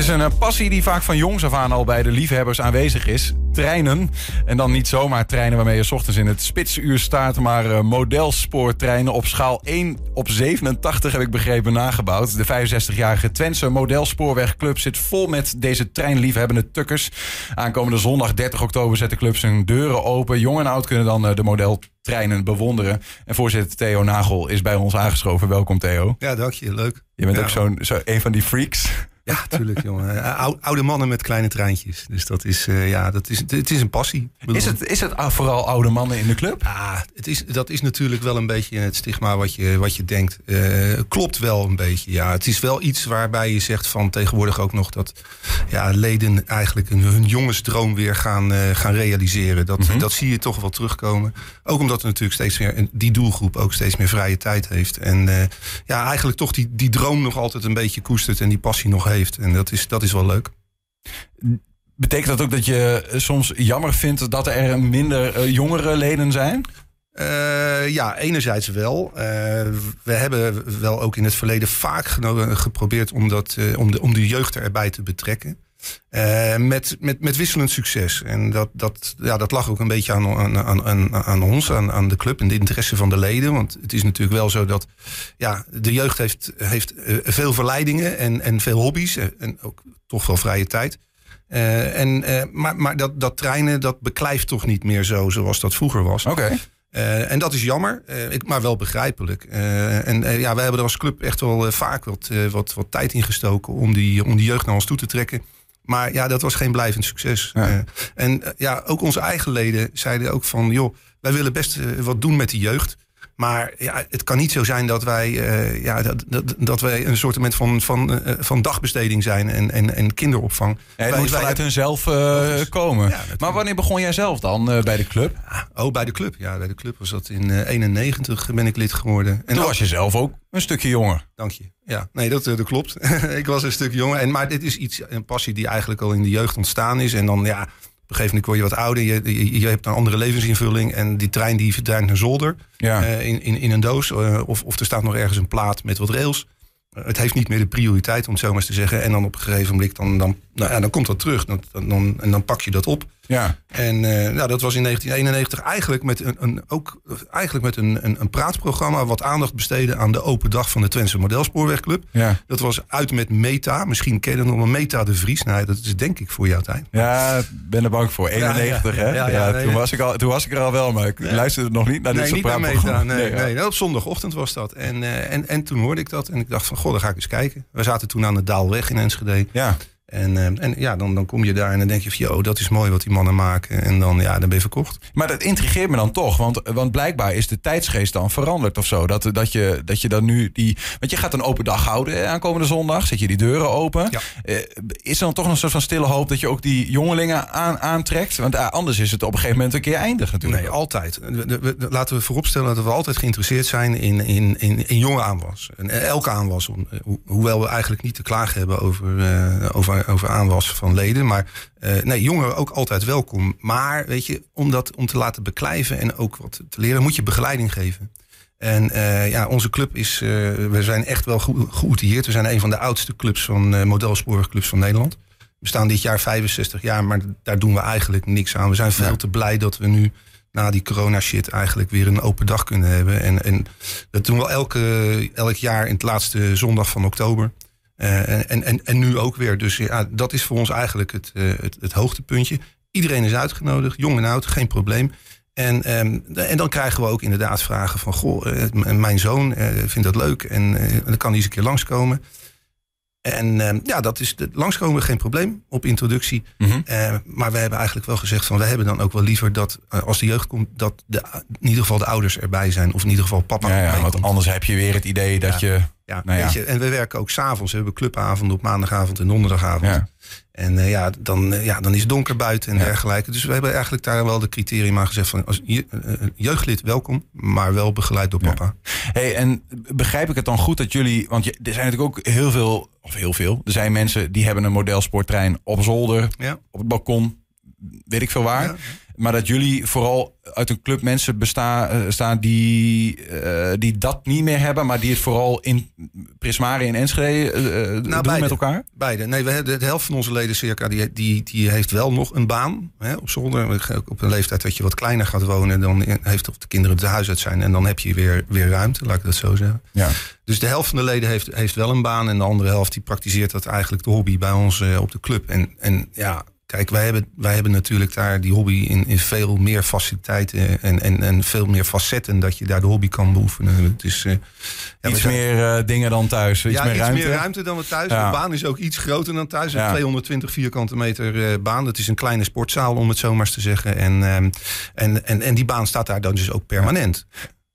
is een eh, passie die vaak van jongs af aan al bij de liefhebbers aanwezig is. Treinen. En dan niet zomaar treinen waarmee je s ochtends in het spitsuur staat, maar uh, modelspoortreinen op schaal 1 op 87 heb ik begrepen nagebouwd. De 65-jarige Twentse modelspoorwegclub zit vol met deze treinliefhebbende tukkers. Aankomende zondag 30 oktober zet de club zijn deuren open. Jong en oud kunnen dan uh, de modeltreinen bewonderen. En voorzitter Theo Nagel is bij ons aangeschoven. Welkom Theo. Ja, dank je. Leuk. Je bent Ja. ook zo'n zo een van die freaks. Ja, tuurlijk, jongen. Eh, ou- Oude mannen met kleine treintjes. Dus dat is, eh, ja, dat is, het is een passie. Bedoel- Is het, is het vooral oude mannen in de club? Ja, het is, dat is natuurlijk wel een beetje het stigma wat je, wat je denkt. Eh, klopt wel een beetje, ja. Het is wel iets waarbij je zegt van tegenwoordig ook nog dat ja, leden eigenlijk hun, hun jongensdroom weer gaan, gaan realiseren. Dat, Mhm. dat zie je toch wel terugkomen. Ook omdat er natuurlijk steeds meer die doelgroep ook steeds meer vrije tijd heeft. En ja, eigenlijk toch die, die droom nog altijd een beetje koestert en die passie nog heeft. En dat is, dat is wel leuk. Betekent dat ook dat je eh, soms jammer vindt dat er minder eh, jongere leden zijn? Eh, ja, enerzijds wel. We hebben wel ook in het verleden vaak geprobeerd om, dat, om, de, om de jeugd erbij te betrekken. Eh, met, met, met wisselend succes. En dat, dat, ja, dat lag ook een beetje aan, aan, aan, aan, ons, aan, aan de club en de interesse van de leden. Want het is natuurlijk wel zo dat ja, de jeugd heeft, heeft eh, veel verleidingen en, en veel hobby's. eh, En ook toch wel vrije tijd. En, maar maar dat, dat trainen, dat beklijft toch niet meer zo zoals dat vroeger was. Oké. En dat is jammer, ik, maar wel begrijpelijk. En ja, wij hebben er als club echt wel vaak wat, wat, wat tijd in gestoken om die, om die jeugd naar ons toe te trekken. Maar ja, dat was geen blijvend succes. Ja. Eh, en eh, ja, ook onze eigen leden zeiden ook van... joh, wij willen best eh, wat doen met die jeugd. Maar ja, het kan niet zo zijn dat wij, eh, ja, dat, dat, dat wij een soort van, van, eh, van dagbesteding zijn en, en, en kinderopvang. Ja, het Wij- moet wij vanuit hunzelf Logisch. komen. Ja, maar wanneer begon jij zelf dan bij de club? Oh, bij de club. Ja, bij de club was dat in eh 91 ben ik lid geworden. En Toen was je zelf ook een stukje jonger. Dank je. Ja, nee, dat, dat klopt. ik was een stuk jonger. En, maar dit is iets, een passie die eigenlijk al in de jeugd ontstaan is. En dan, ja, een gegeven moment word je wat ouder. Je, je, je hebt een andere levensinvulling. En die trein die verdwijnt naar zolder. Ja. eh, in, in, in een doos. eh, of, of er staat nog ergens een plaat met wat rails. Eh, het heeft niet meer de prioriteit, om het zo maar eens te zeggen. En dan op een gegeven moment, dan, dan, nou, ja, dan komt dat terug. Dan, dan, en dan pak je dat op. ja. En nou, dat was in 1991 eigenlijk met een, een, ook eigenlijk met een, een, een praatprogramma... wat aandacht besteedde aan de open dag van de Twentse Modelspoorwegclub. Ja. Dat was uit met Meta. Misschien ken je nog wel Meta de Vries. Nou, dat is denk ik voor jouw tijd. Ja, ben er bang voor. 91, ja, hè? ja, Ja, ja, nee, toen, was ik al, toen was ik er al wel, maar ik luisterde nog niet naar dit nee, soort niet naar Meta. Nee, nee, op zondagochtend was dat. En, eh, en, en toen hoorde ik dat. En ik dacht van, goh, dan ga ik eens kijken. We zaten toen aan de Daalweg in Enschede. Ja. En, eh, en ja, dan, dan kom je daar en dan denk je van... yo, dat is mooi wat die mannen maken. En dan, ja, dan ben je verkocht. Maar dat intrigeert me dan toch. Want, want blijkbaar is de tijdsgeest dan veranderd of zo. Dat, dat, je, dat je dan nu die. Want je gaat een open dag houden aankomende zondag. Zet je die deuren open. Ja. Eh, is er dan toch een soort van stille hoop dat je ook die jongelingen aan, aantrekt? Want ah, anders is het op een gegeven moment een keer eindig natuurlijk. Nee, altijd. We- we- we- Laten we vooropstellen dat we altijd geïnteresseerd zijn in, in, in, in jonge aanwas. En elke aanwas. om- ho- Hoewel we eigenlijk niet te klagen hebben over, eh, over, over aanwas van leden. Maar eh, nee, jongeren ook altijd welkom. Maar weet je, om dat om te laten beklijven en ook wat te leren, moet je begeleiding geven. En eh, ja, onze club is, eh, we zijn echt wel geoutilleerd. We zijn een van de oudste clubs van eh modelspoorwegclubs van Nederland. We staan dit jaar 65 jaar, maar daar doen we eigenlijk niks aan. We zijn veel Ja. te blij dat we nu na die corona shit eigenlijk weer een open dag kunnen hebben. En, en dat doen we elke, elk jaar in het laatste zondag van oktober. Eh, en, en, en nu ook weer. Dus ja, dat is voor ons eigenlijk het, eh, het, het hoogtepuntje. Iedereen is uitgenodigd, jong en oud, geen probleem. En, ehm, en dan krijgen we ook inderdaad vragen van... goh, eh, mijn zoon vindt dat leuk en dan kan hij eens een keer langskomen. En ehm, ja, dat is de, langskomen geen probleem op introductie. Mhm. Maar we hebben eigenlijk wel gezegd van... we hebben dan ook wel liever dat als de jeugd komt... dat de, in ieder geval de ouders erbij zijn. Of in ieder geval papa Ja, ja, want komt. anders heb je weer het idee dat je. Ja, Nou ja. weet je, en we werken ook s'avonds. We hebben clubavonden op maandagavond en donderdagavond. Ja. En eh, ja, dan, eh, ja, dan is het donker buiten en Ja. dergelijke. Dus we hebben eigenlijk daar wel de criteria aan gezegd van... als je, eh, jeugdlid welkom, maar wel begeleid door papa. Hey, en begrijp ik het dan goed dat jullie. Want je, er zijn natuurlijk ook heel veel. Of heel veel. Er zijn mensen die hebben een modelsporttrein op zolder, op het balkon. Weet ik veel waar. Maar dat jullie vooral uit een club mensen bestaan, staan die, die dat niet meer hebben, maar die het vooral in Prismari en Enschede nou, doen beide, met elkaar? Beide. Nee, we hebben de helft van onze leden circa, die, die, die heeft wel nog een baan hè, op zolder. Op een leeftijd dat je wat kleiner gaat wonen, dan heeft of de kinderen het huis uit zijn en dan heb je weer, weer ruimte, laat ik dat zo zeggen. Ja. Dus de helft van de leden heeft, heeft wel een baan en de andere helft die praktiseert dat eigenlijk de hobby bij ons op de club. En, en ja, Kijk, wij hebben, wij hebben natuurlijk daar die hobby in, in veel meer faciliteiten en, en, en veel meer facetten dat je daar de hobby kan beoefenen. Het is, uh, ja, iets meer uh, dingen dan thuis. Iets ja, meer iets ruimte. meer ruimte dan we thuis. De baan is ook iets groter dan thuis. Een 220 vierkante meter uh, baan. Dat is een kleine sportzaal, om het zo maar te zeggen. En, en, en, en die baan staat daar dan dus ook permanent.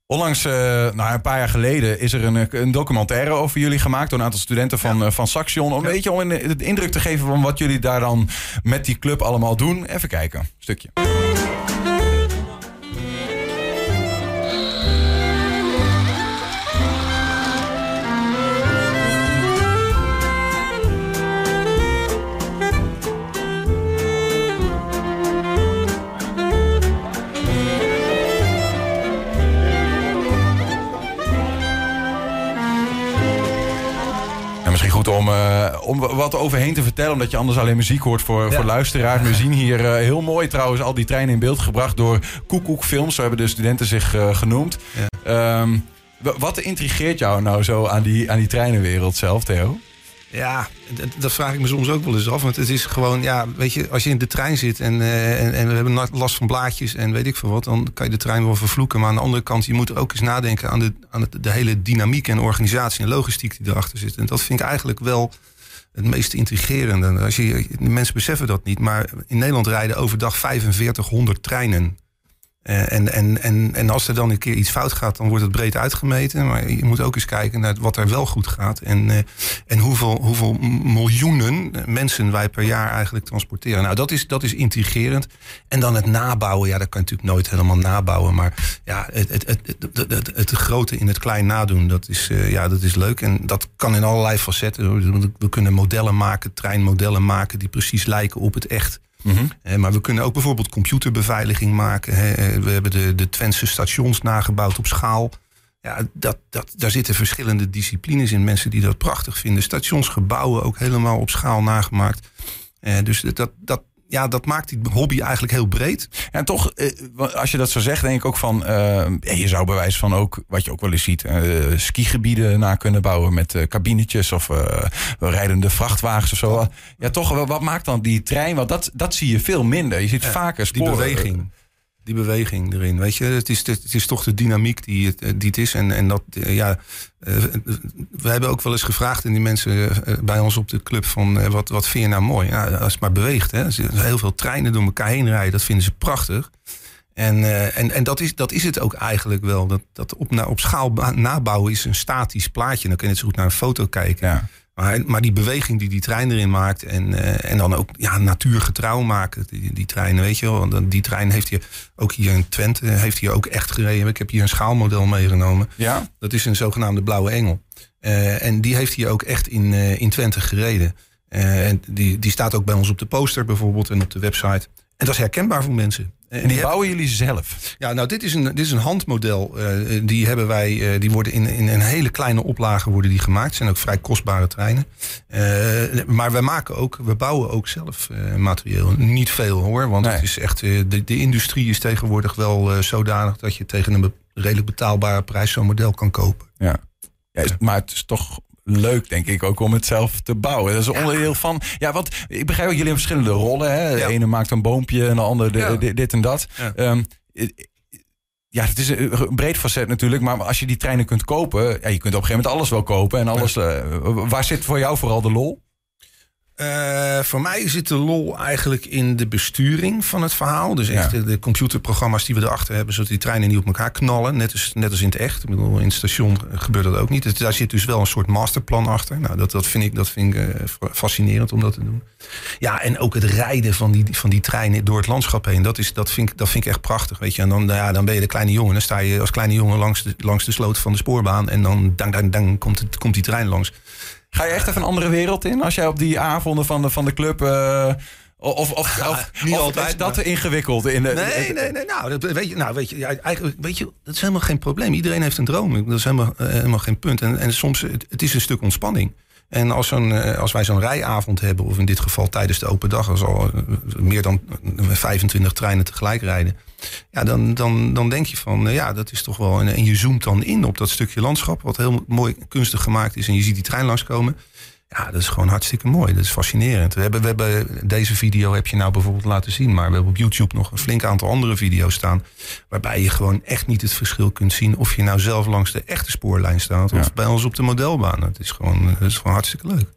Onlangs, uh, nou, een paar jaar geleden, is er een, een, documentaire over jullie gemaakt door een aantal studenten van, ja. uh, van Saxion. Om, ja. weet je, om de indruk te geven van wat jullie daar dan met die club allemaal doen. Even kijken, een stukje. Om wat overheen te vertellen. Omdat je anders alleen muziek hoort voor, ja. voor luisteraars. We zien hier uh, heel mooi trouwens al die treinen in beeld gebracht door Koekoek Films. Zo hebben de studenten zich uh, genoemd. Ja. Um, wat intrigeert jou nou zo aan die, aan die treinenwereld zelf, Theo? Ja, dat vraag ik me soms ook wel eens af. Want het is gewoon, ja, weet je, als je in de trein zit en, uh, en, en, we hebben last van blaadjes en weet ik veel wat, dan kan je de trein wel vervloeken. Maar aan de andere kant, je moet er ook eens nadenken aan de, aan de hele dynamiek en organisatie en logistiek die erachter zit. En dat vind ik eigenlijk wel het meest intrigerende. Als je, mensen beseffen dat niet, maar in Nederland rijden overdag 4500 treinen. Uh, en, en, en, en als er dan een keer iets fout gaat, dan wordt het breed uitgemeten. Maar je moet ook eens kijken naar wat er wel goed gaat. En, uh, en hoeveel, hoeveel miljoenen mensen wij per jaar eigenlijk transporteren. Nou, dat is, dat is intrigerend. En dan het nabouwen. Ja, dat kan je natuurlijk nooit helemaal nabouwen. Maar ja, het, het, het, het, grote in het klein nadoen, dat is, uh, ja, dat is leuk. En dat kan in allerlei facetten. We kunnen modellen maken, treinmodellen maken die precies lijken op het echt. -hmm. maar we kunnen ook bijvoorbeeld computerbeveiliging maken. We hebben de, de stations nagebouwd op schaal. Ja, dat, dat, daar zitten verschillende disciplines in. Mensen die dat prachtig vinden. Stationsgebouwen ook helemaal op schaal nagemaakt. dus dat, dat, ja, dat maakt die hobby eigenlijk heel breed. En toch, als je dat zo zegt, denk ik ook van... Uh, je zou bewijs van ook, wat je ook wel eens ziet... Uh, skigebieden na kunnen bouwen met uh, kabinetjes... of rijdende vrachtwagens of zo. Ja, toch, wat maakt dan die trein? Want dat, dat zie je veel minder. Je ziet ja, vaker sporen. Die beweging. Die beweging erin, weet je. Het is, het is toch de dynamiek die het, die het is. En, en dat, ja... we hebben ook wel eens gevraagd in die mensen bij ons op de club... van wat, wat vind je nou mooi? Ja, als het maar beweegt. Hè. Heel veel treinen door elkaar heen rijden, dat vinden ze prachtig. En, en, en dat, is, dat is het ook eigenlijk wel. Dat, dat op, nou, op schaal nabouwen is een statisch plaatje. Dan kun je net zo goed naar een foto kijken. Ja. Maar, maar die beweging die die trein erin maakt. En, uh, en dan ook ja, natuurgetrouw maken. Die, die treinen, weet je wel. Want die trein heeft hier ook hier in Twente. Heeft hier ook echt gereden. Ik heb hier een schaalmodel meegenomen. Ja. Dat is een zogenaamde blauwe engel. Uh, en die heeft hier ook echt in, in Twente gereden. en die, die staat ook bij ons op de poster bijvoorbeeld. En op de website. En dat is herkenbaar voor mensen. En die bouwen jullie zelf? Ja, nou, dit is een, dit is een handmodel. Uh, die hebben wij, uh, die worden in, in een hele kleine oplage worden die gemaakt. Het zijn ook vrij kostbare treinen. Uh, maar wij maken ook, we bouwen ook zelf materieel. Niet veel hoor, want nee. het is echt, de, de industrie is tegenwoordig wel zodanig dat je tegen een redelijk betaalbare prijs zo'n model kan kopen. Ja. ja maar het is toch leuk, denk ik, ook om het zelf te bouwen. Dat is een onderdeel van. Ja, want ik begrijp ook, jullie hebben verschillende rollen. Hè? De ene maakt een boompje en de andere de, ja. dit en dat. Ja. Um, ja, het is een breed facet natuurlijk. Maar als je die treinen kunt kopen, ja, je kunt op een gegeven moment alles wel kopen. En alles. Uh, waar zit voor jou vooral de lol? Uh, voor mij zit de lol eigenlijk in de besturing van het verhaal. Dus echt ja. de, computerprogramma's die we erachter hebben, zodat die treinen niet op elkaar knallen. Net als, net als in het echt. Ik bedoel, in het station gebeurt dat ook niet. Dus daar zit dus wel een soort masterplan achter. Nou, dat, dat vind ik, dat vind ik uh, fascinerend om dat te doen. Ja, en ook het rijden van die, van die treinen door het landschap heen. Dat, is, dat, vind, ik, dat vind ik echt prachtig. Weet je. En dan, ja, dan ben je de kleine jongen. Dan sta je als kleine jongen langs de, langs de sloot van de spoorbaan. En dan dang, dang, dang, komt, het, komt die trein langs. Ga je echt even een andere wereld in? Als jij op die avonden van de, van de club uh, Of, of, of, niet of altijd, is dat maar- ingewikkeld? In de, Nee, nee, nee. Nou, dat, weet je, nou, weet je, eigenlijk, weet je, dat is helemaal geen probleem. Iedereen heeft een droom. Dat is helemaal, eh, helemaal geen punt. En, en soms, het, het is een stuk ontspanning. En als, zo'n, eh, als wij zo'n rijavond hebben, of in dit geval tijdens de open dag, als al eh, meer dan 25 treinen tegelijk rijden. Ja, dan, dan, dan denk je van, eh, ja, dat is toch wel. En je zoomt dan in op dat stukje landschap, wat heel mooi kunstig gemaakt is. En je ziet die trein langskomen. Ja, dat is gewoon hartstikke mooi. Dat is fascinerend. We hebben, we hebben deze video heb je nou bijvoorbeeld laten zien. Maar we hebben op YouTube nog een flink aantal andere video's staan. Waarbij je gewoon echt niet het verschil kunt zien. Of je nou zelf langs de echte spoorlijn staat. Of Ja. bij ons op de modelbaan. Het is gewoon, het is gewoon hartstikke leuk.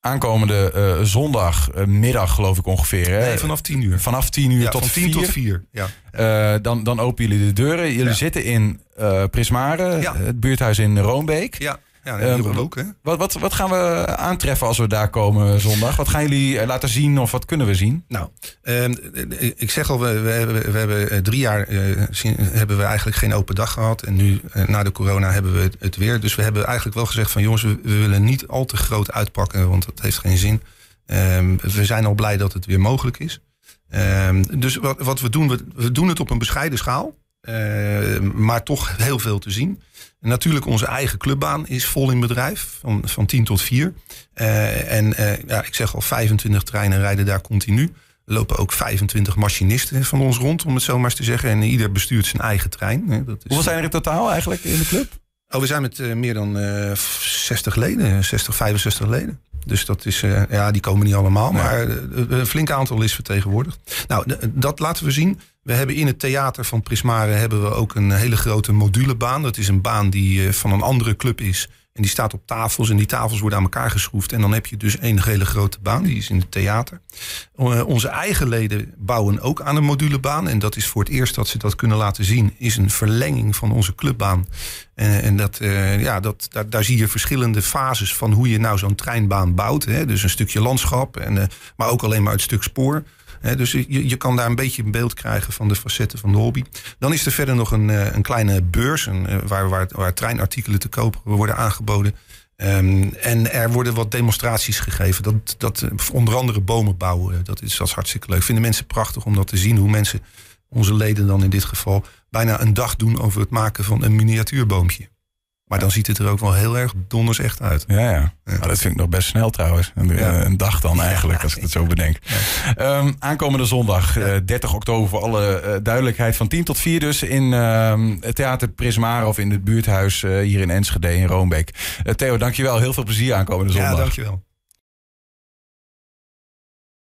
Aankomende eh, zondag, eh, geloof ik ongeveer. Hè? Nee, vanaf 10 uur. Vanaf 10 uur Ja, tot van 10 4. tot 4. Ja. Eh, dan, dan openen jullie de deuren. Jullie Ja. zitten in Prismare, het buurthuis in Roombeek. Ja, ja Ehm, hier ook, hè? Wat, wat, wat gaan we aantreffen als we daar komen zondag? Wat gaan jullie eh, laten zien of wat kunnen we zien? Nou, ehm, ik zeg al, we, we hebben, we hebben eh, drie jaar eh, zien- hebben we eigenlijk geen open dag gehad. En nu, na de corona, hebben we het, weer. Dus we hebben eigenlijk wel gezegd van jongens, we, we willen niet al te groot uitpakken, want dat heeft geen zin. Ehm, we zijn al blij dat het weer mogelijk is. Ehm, dus wat, wat we doen, we, we doen het op een bescheiden schaal. Eh, maar toch heel veel te zien. En natuurlijk, onze eigen clubbaan is vol in bedrijf, van, van 10 tot 4. Eh, en eh, ja, ik zeg al, 25 treinen rijden daar continu. Er lopen ook 25 machinisten van ons rond, om het zo maar eens te zeggen. En ieder bestuurt zijn eigen trein. Dat is, Hoeveel zijn er in totaal eigenlijk in de club? Oh, we zijn met meer dan eh 60 leden, 60, 65 leden. Dus dat is, ja, die komen niet allemaal, maar een flink aantal is vertegenwoordigd. Nou, dat laten we zien. We hebben in het theater van Prismare hebben we ook een hele grote modulebaan. Dat is een baan die eh, van een andere club is. En die staat op tafels en die tafels worden aan elkaar geschroefd. En dan heb je dus één hele grote baan, die is in het theater. Eh, onze eigen leden bouwen ook aan een modulebaan. En dat is voor het eerst dat ze dat kunnen laten zien. Is een verlenging van onze clubbaan. En, en dat, eh, ja, dat, daar, zie je verschillende fases van hoe je nou zo'n treinbaan bouwt. Hè. Dus een stukje landschap, en, eh, maar ook alleen maar het stuk spoor. Dus je, je kan daar een beetje een beeld krijgen van de facetten van de hobby. Dan is er verder nog een, eh, een kleine beurs eh, waar, waar, waar treinartikelen te koop worden aangeboden. Ehm, en er worden wat demonstraties gegeven. Dat, dat, eh, onder andere bomen bouwen, dat is, dat hartstikke leuk. Vinden mensen prachtig om dat te zien. Hoe mensen, onze leden dan in dit geval, bijna een dag doen over het maken van een miniatuurboompje. Maar dan ziet het er ook wel heel erg donders echt uit. Ja, ja. Maar dat vind ik nog best snel trouwens. Een, Ja. een dag dan eigenlijk, als ik het zo bedenk. Ehm, aankomende zondag, eh, 30 oktober, voor alle eh, duidelijkheid, van 10 tot 4 dus in ehm, het Theater Prismare of in het buurthuis eh, hier in Enschede in Roombeek. Eh, Theo, dankjewel. Heel veel plezier aankomende zondag. Ja, dankjewel.